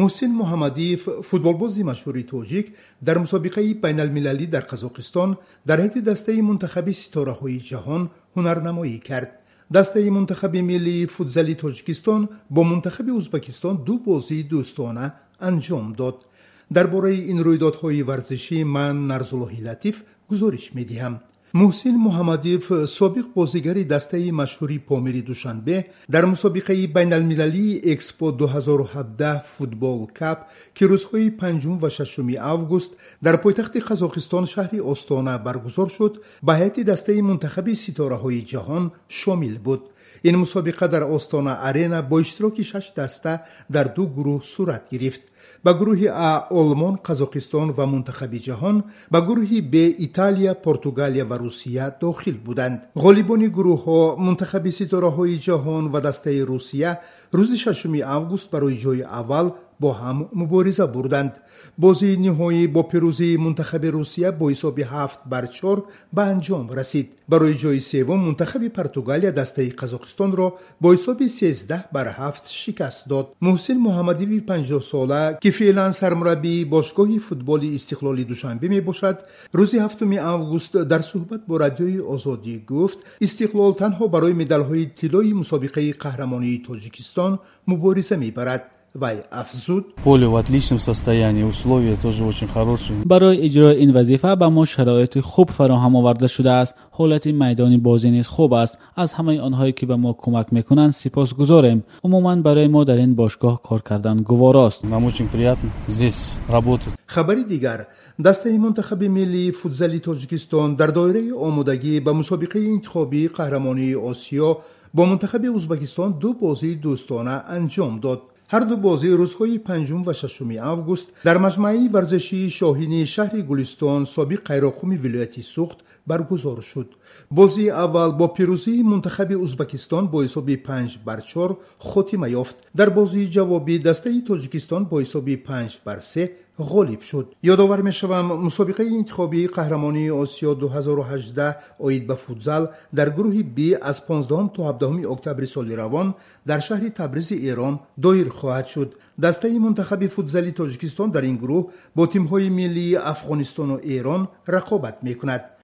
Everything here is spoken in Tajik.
муҳсин муҳаммадиев футболбози машҳури тоҷик дар мусобиқаи байналмилалӣ дар қазоқистон дар ҳайати дастаи мунтахаби ситораҳои ҷаҳон ҳунарнамоӣ кард. Дастаи мунтахаби миллии футзали тоҷикистон бо мунтахаби узбекистон ду бозии дӯстона анҷом дод. Дар бораи ин рӯйдодҳои варзишӣ ман нарзуллоҳи латиф гузориш медиҳам муҳсин муҳаммадиев собиқ бозигари дастаи машҳури помири душанбе дар мусобиқаи байналмилалии экспо 2017 футбол кап ки рӯзҳои 5 ва 6 август дар пойтахти қазоқистон шаҳри остона баргузор шуд ба ҳайати дастаи мунтахаби ситораҳои ҷаҳон шомил буд ин мусобиқа дар остона арена бо иштироки шаш даста дар ду гурӯҳ сурат гирифт. Ба гурӯҳи а олмон қазоқистон ва мунтахаби ҷаҳон ба гурӯҳи б италия португалия ва русия дохил буданд. Ғолибони гурӯҳҳо мунтахаби ситораҳои ҷаҳон ва дастаи русия рӯзи 6 август барои ҷойи аввал бо ҳам мубориза бурданд бозии ниҳоӣ бо пирӯзии мунтахаби русия бо ҳисоби ҳафт бар чор ба анҷом расид барои ҷойи севум мунтахаби португалия дастаи қазоқистонро бо ҳисоби сездаҳ бар ҳафт шикаст дод муҳсин муҳаммадиви панҷоҳсола ки феълан сармураббии бошгоҳи футболи истиқлоли душанбе мебошад рӯзи ҳафтуми август дар суҳбат бо радиои озодӣ гуфт истиқлол танҳо барои медалҳои тиллои мусобиқаи қаҳрамонии тоҷикистон мубориза мебарад вай афзуд поле в отличном состоянии условия тоже очень хорошие барои иҷрои ин вазифа ба мо шароити хуб фароҳам оварда шудааст ҳолати майдони бозӣ низ хуб аст аз ҳамаи онҳое ки ба мо кӯмак мекунанд сипосгузорем умуман барои мо дар ин бошгоҳ кор кардан гуворост нам очень приятно здесь работать хабари дигар дастаи мунтахаби миллии футзали тоҷикистон дар доираи омодагӣ ба мусобиқаи интихобии қаҳрамонии осиё бо мунтахаби узбекистон ду бозии дӯстона анҷом Дод ҳарду бозӣ рӯзҳои панҷум ва шашуми август дар маҷмаи варзишии шоҳини шаҳри гулистон собиқ қайроқуми вилояти сухт баргузор шуд. Бозии аввал бо пирӯзии мунтахаби узбекистон бо ҳисоби панҷ бар чор хотима ёфт. Дар бозии ҷавобӣ дастаи тоҷикистон бо ҳисоби панҷ бар се غالب شد. یادآور می‌شوم مسابقه انتخابی قهرمانی آسیا 2018 اید به فوتزال در گروه بی از 15 تا 17 اکتبر سال روان در شهر تبریز ایران دایر خواهد شد. دسته منتخب فوتزال تاجیکستان در این گروه با تیم‌های ملی افغانستان و ایران رقابت می‌کند.